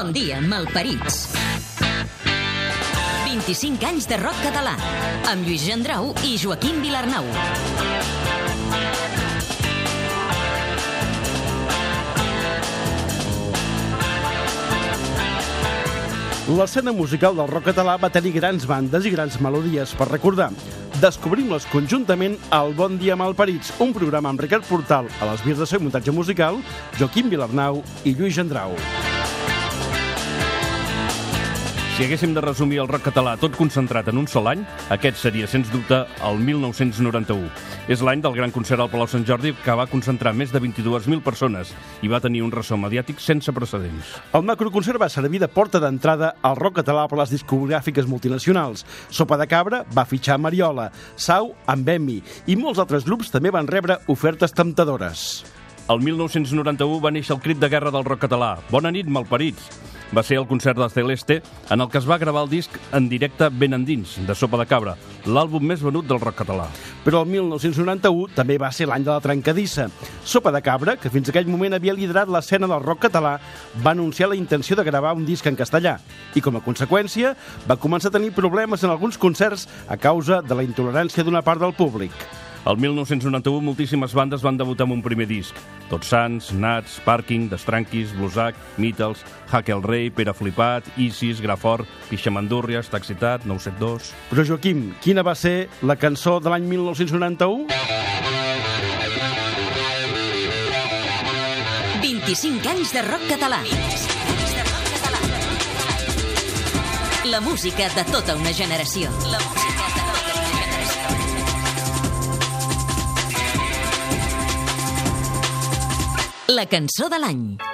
Bon dia, malparits. 25 anys de rock català, amb Lluís Gendrau i Joaquim Vilarnau. L'escena musical del rock català va tenir grans bandes i grans melodies per recordar. Descobrim-les conjuntament al Bon Dia Malparits, un programa amb Ricard Portal a les vies de seu muntatge musical, Joaquim Vilarnau i Lluís Gendrau. Si haguéssim de resumir el rock català tot concentrat en un sol any, aquest seria, sens dubte, el 1991. És l'any del gran concert al Palau Sant Jordi que va concentrar més de 22.000 persones i va tenir un ressò mediàtic sense precedents. El macroconcert va servir de porta d'entrada al rock català per les discogràfiques multinacionals. Sopa de Cabra va fitxar Mariola, Sau amb Emi i molts altres grups també van rebre ofertes temptadores. El 1991 va néixer el crit de guerra del rock català. Bona nit, malparits! Va ser el concert de Celeste en el que es va gravar el disc en directe Ben Endins, de Sopa de Cabra, l'àlbum més venut del rock català. Però el 1991 també va ser l'any de la trencadissa. Sopa de Cabra, que fins aquell moment havia liderat l'escena del rock català, va anunciar la intenció de gravar un disc en castellà i, com a conseqüència, va començar a tenir problemes en alguns concerts a causa de la intolerància d'una part del públic. El 1991 moltíssimes bandes van debutar amb un primer disc. Tots Sants, Nats, Parking, Destranquis, Blusac, Beatles, Hack el Rei, Pere Flipat, Isis, Grafort, Pixamandúrries, Taxitat, 972... Però, Joaquim, quina va ser la cançó de l'any 1991? 25 anys de rock català. La música de tota una generació. La música de La cançó de l'any.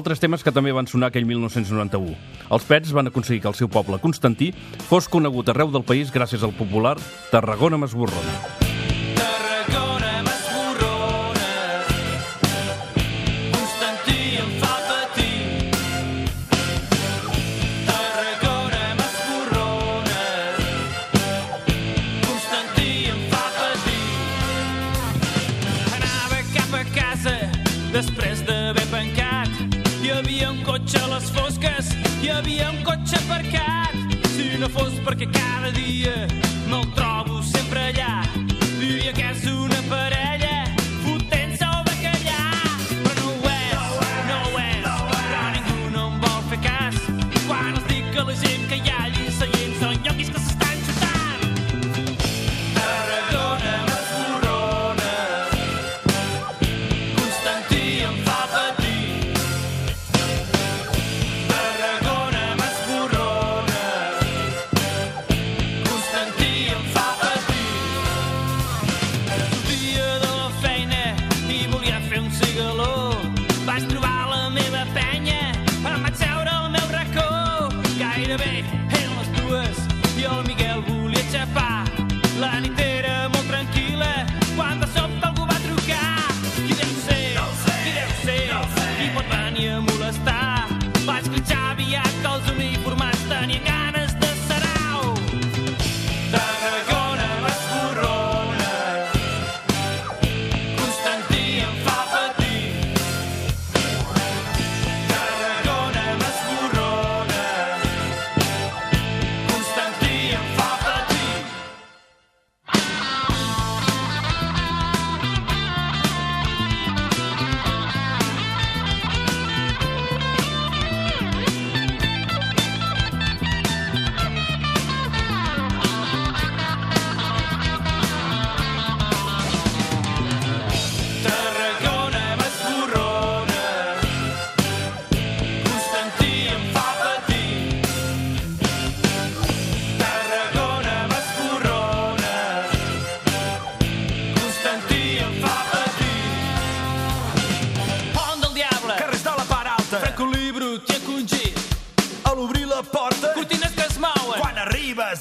altres temes que també van sonar aquell 1991. Els Pets van aconseguir que el seu poble, Constantí, fos conegut arreu del país gràcies al popular Tarragona Masborrona. cotxe aparcat si no fos perquè cada dia me'l trobo sempre allà diria que és una parella.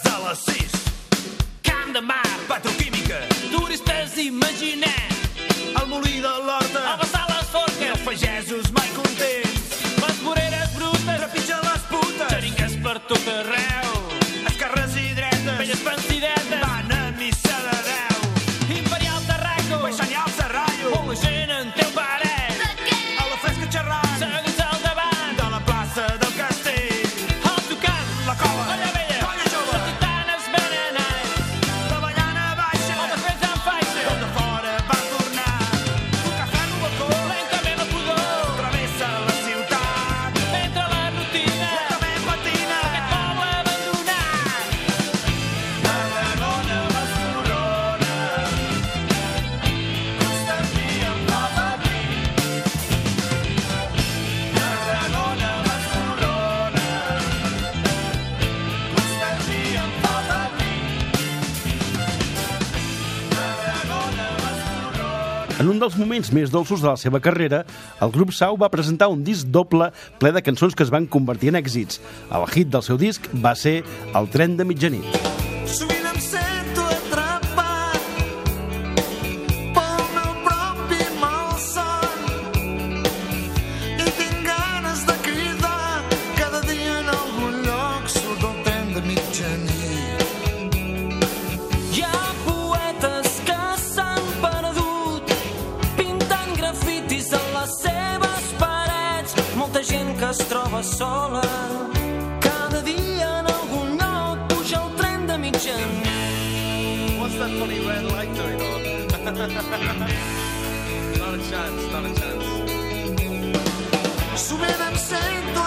hores a les 6. Camp de mar, petroquímica, turistes imaginem. El molí de l'horta, a vessar les forques. I els pagesos mai contents. Les voreres brutes, trepitgen les putes. Xeringues per tot arreu. Esquerres i dretes, velles pensidetes. En un dels moments més dolços de la seva carrera, el grup Sau va presentar un disc doble ple de cançons que es van convertir en èxits. El hit del seu disc va ser El tren de mitjanit. Sweet. sola. Cada dia en algun lloc puja el tren de mitjanit. What's that funny red light going on? not a chance, not a chance. Sovint em sento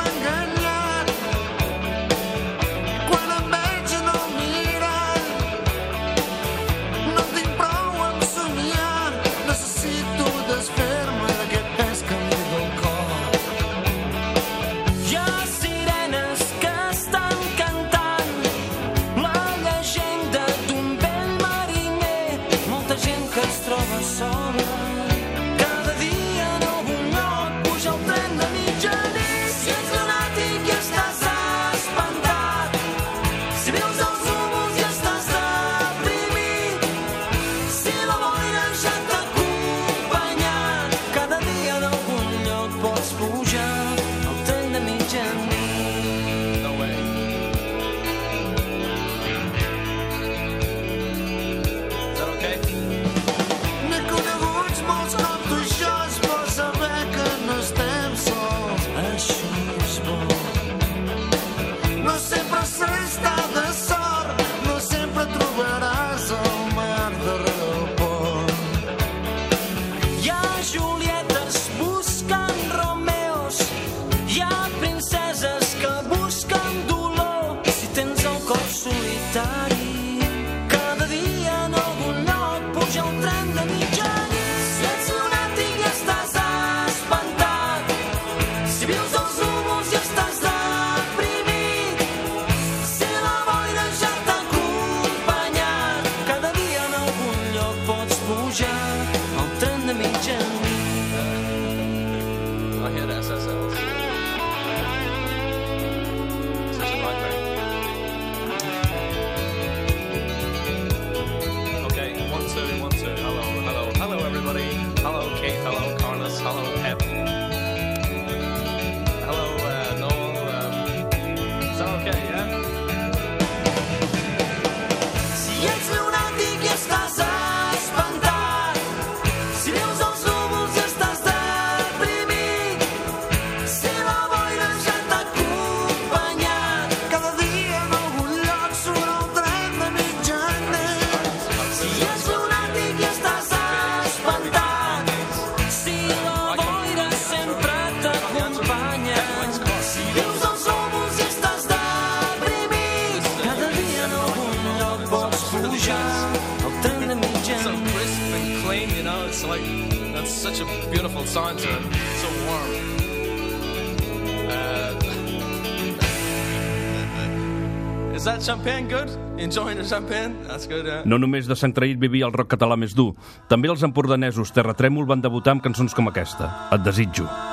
times so warm. Uh, is that champagne good? Enjoying the champagne? That's good. No només de Sant Traït vivia el rock català més dur, també els empordanesos Terratrèmol van debutar amb cançons com aquesta. Et desitjo.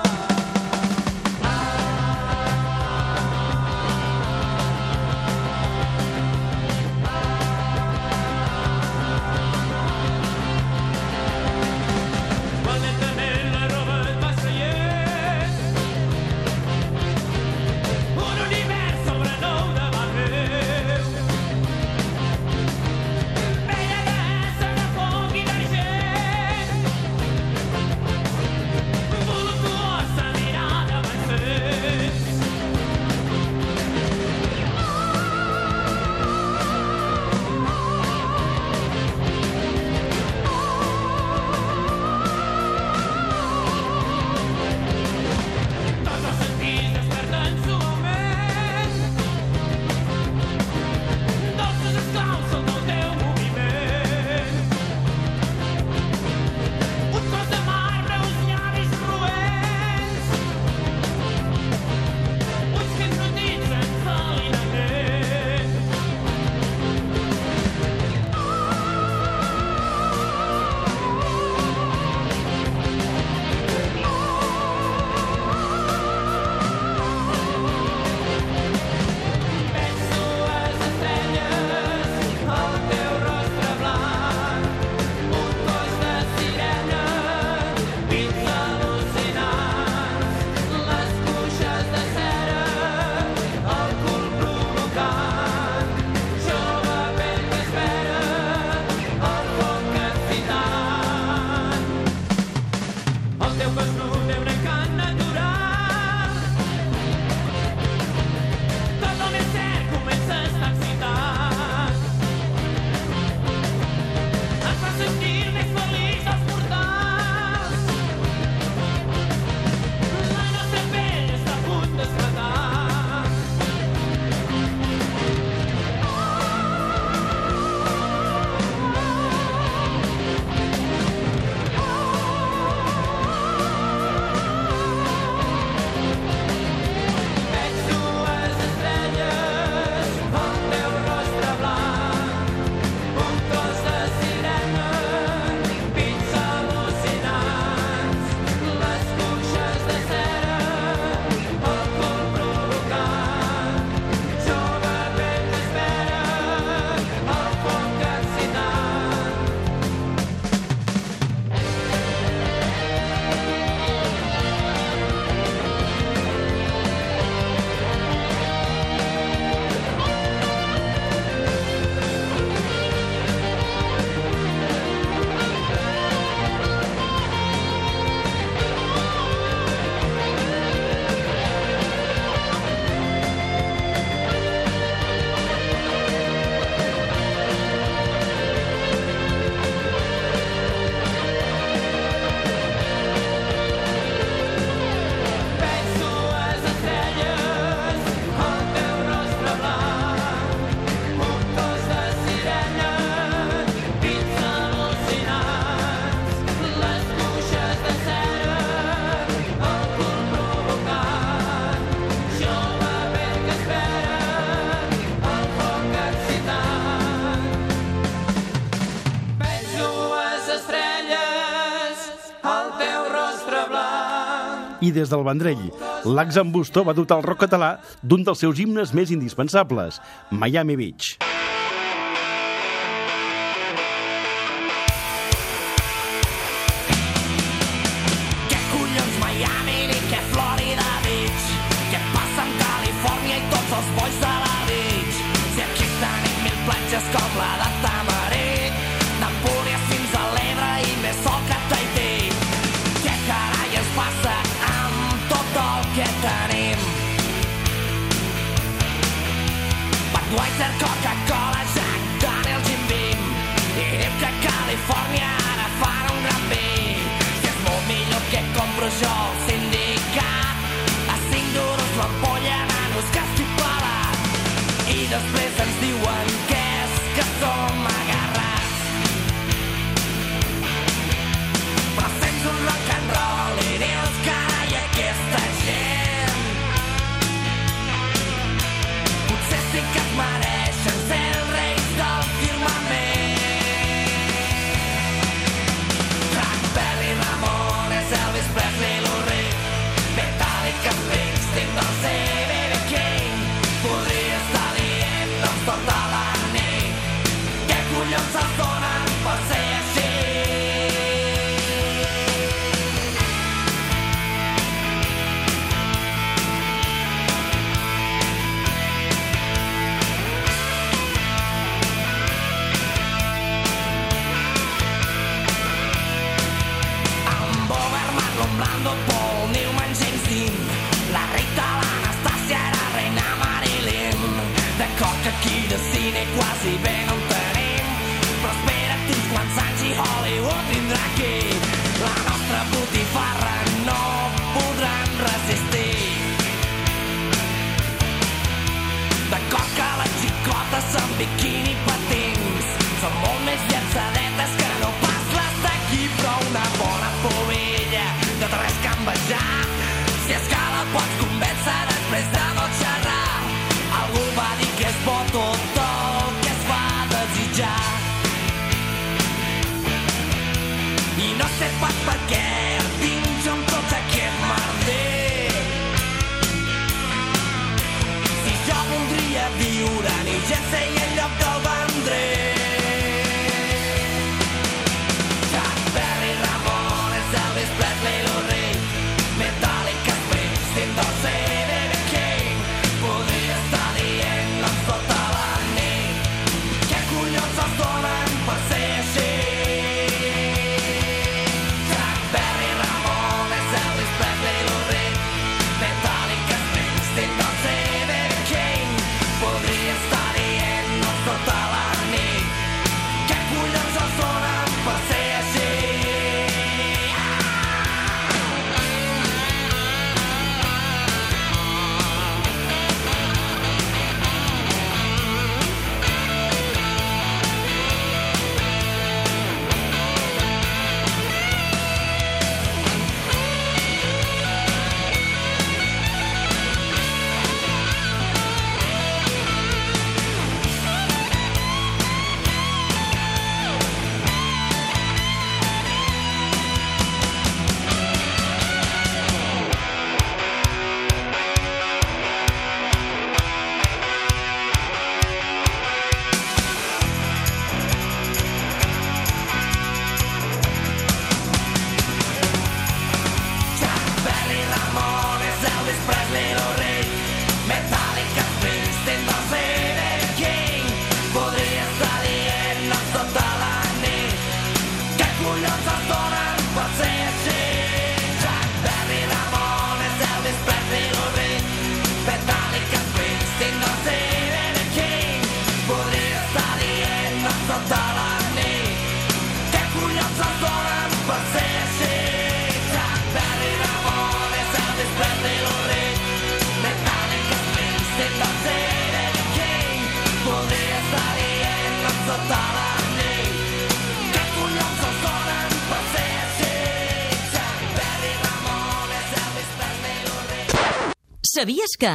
i des del Vendrell. L'Axambustor va dotar el rock català d'un dels seus himnes més indispensables, Miami Beach. Weißer Coca-Cola Jack Daniel Jim Beam, die hippe Just Sabies que...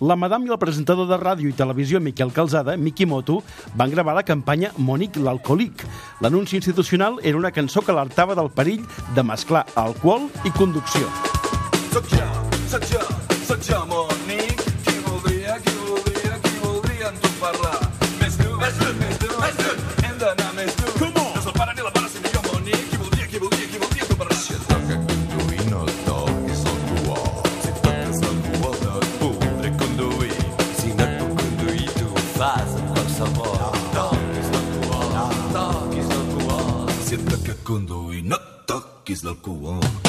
La madame i el presentador de ràdio i televisió Miquel Calzada, Miki Moto, van gravar la campanya Mònic l'alcohòlic. L'anunci institucional era una cançó que alertava del perill de mesclar alcohol i conducció. Soc jo, soc jo, soc jo, amor. Toquis el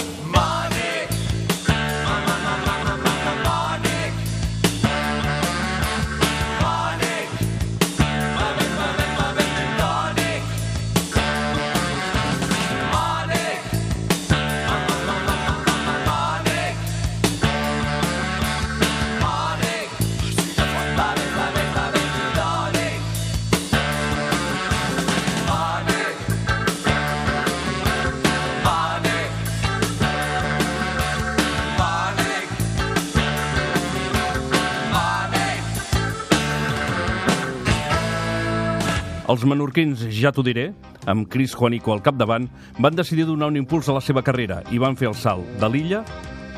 Els menorquins, ja t'ho diré, amb Chris Juanico al capdavant, van decidir donar un impuls a la seva carrera i van fer el salt de l'illa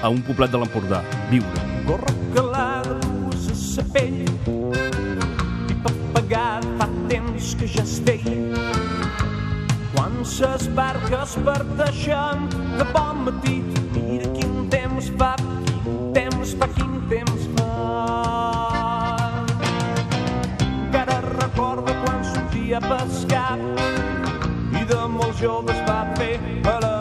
a un poblet de l'Empordà, viure. Gorra calada, usa sa pell i papagada fa temps que ja es veia. Quan ses barques parteixen de bon matí, mira quin temps fa, quin temps fa, quin temps fa. A pescar i de molt joves va fer a la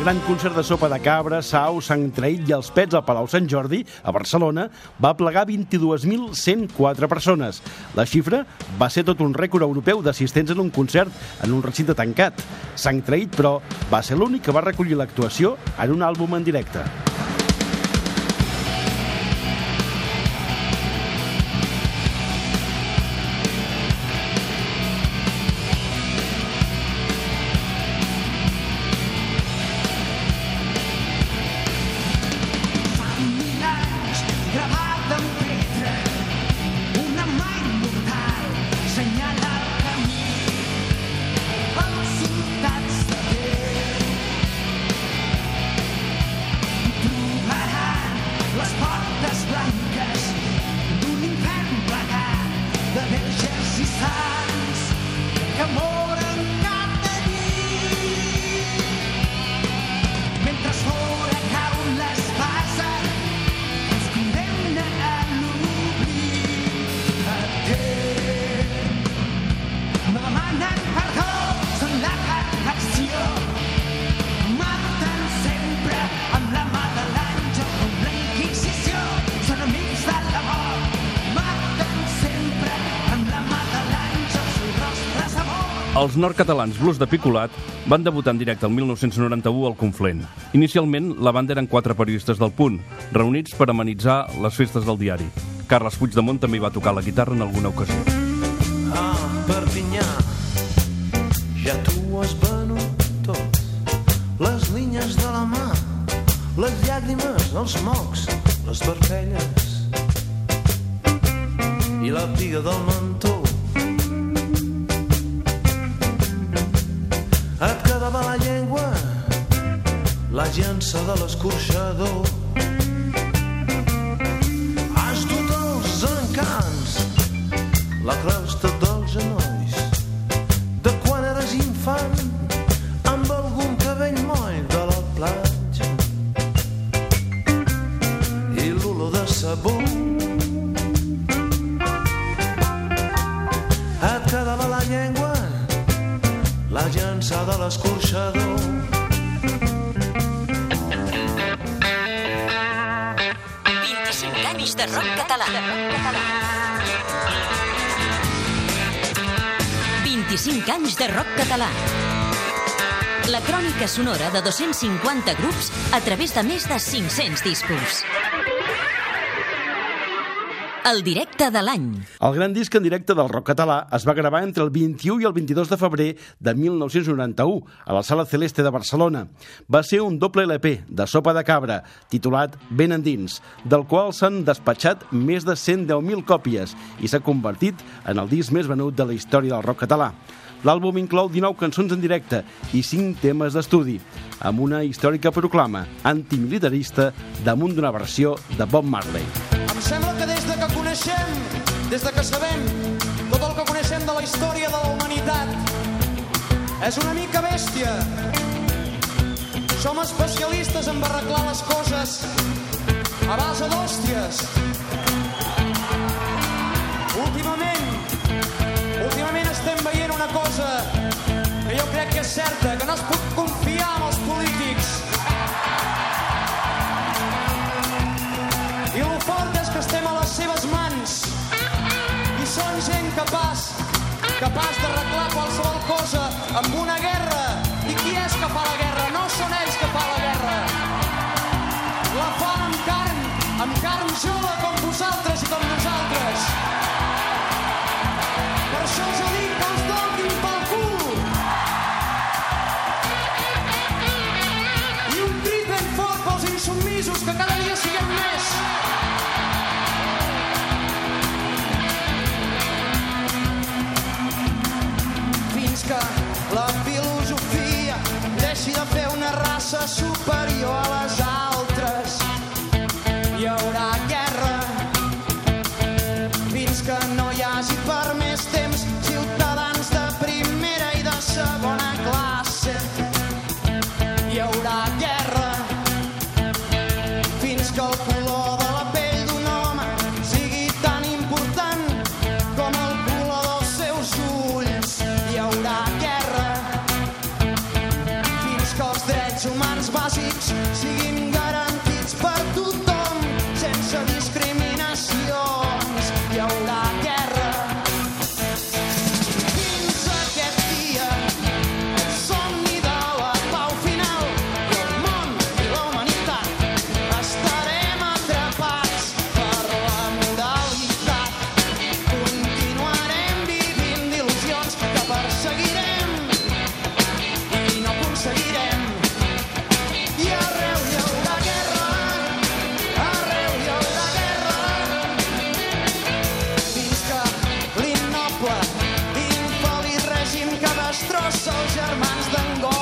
El gran concert de sopa de cabra, sau, sang traït i els pets al Palau Sant Jordi, a Barcelona, va plegar 22.104 persones. La xifra va ser tot un rècord europeu d'assistents en un concert en un recinte tancat. Sang traït, però, va ser l'únic que va recollir l'actuació en un àlbum en directe. Els nord-catalans Blues de Picolat van debutar en directe el 1991 al Conflent. Inicialment, la banda eren quatre periodistes del Punt, reunits per amenitzar les festes del diari. Carles Puigdemont també hi va tocar la guitarra en alguna ocasió. Ah, Perpinyà, ja t'ho has venut tot. Les línies de la mà, les llàgrimes, els mocs, les vermelles i la piga del mentó. La llança de l'escorxador. Has dut els encants, la crosta anys de rock català. 25 anys de rock català. La crònica sonora de 250 grups a través de més de 500 discos. El directe de l'any. El gran disc en directe del rock català es va gravar entre el 21 i el 22 de febrer de 1991 a la Sala Celeste de Barcelona. Va ser un doble LP de Sopa de Cabra, titulat Ben endins, del qual s'han despatxat més de 110.000 còpies i s'ha convertit en el disc més venut de la història del rock català. L'àlbum inclou 19 cançons en directe i 5 temes d'estudi, amb una històrica proclama antimilitarista damunt d'una versió de Bob Marley. Em sembla que coneixem, des de que sabem tot el que coneixem de la història de la humanitat, és una mica bèstia. Som especialistes en arreglar les coses a base d'hòsties. Capaç d'arreglar qualsevol cosa amb una guerra. I qui és que fa la guerra? No són ells que fa la guerra. La fan amb carn, amb carn jove com vosaltres raça superior a destrossa els germans d'Angola,